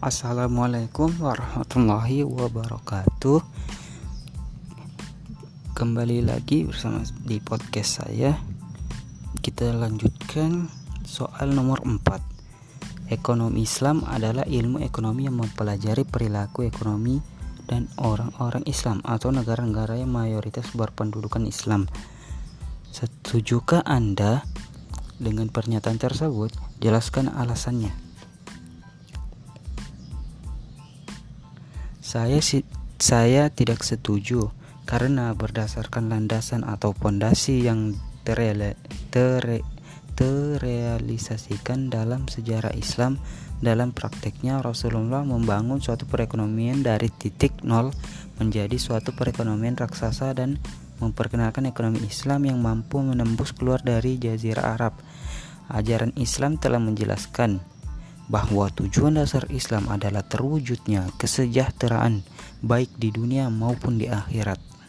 Assalamualaikum warahmatullahi wabarakatuh Kembali lagi bersama di podcast saya Kita lanjutkan soal nomor 4 Ekonomi Islam adalah ilmu ekonomi yang mempelajari perilaku ekonomi dan orang-orang Islam atau negara-negara yang mayoritas berpendudukan Islam Setujukah Anda dengan pernyataan tersebut? Jelaskan alasannya. Saya si saya tidak setuju karena berdasarkan landasan atau pondasi yang terele, tere, terrealisasikan dalam sejarah Islam dalam prakteknya Rasulullah membangun suatu perekonomian dari titik nol menjadi suatu perekonomian raksasa dan memperkenalkan ekonomi Islam yang mampu menembus keluar dari jazirah Arab. Ajaran Islam telah menjelaskan bahwa tujuan dasar Islam adalah terwujudnya kesejahteraan baik di dunia maupun di akhirat.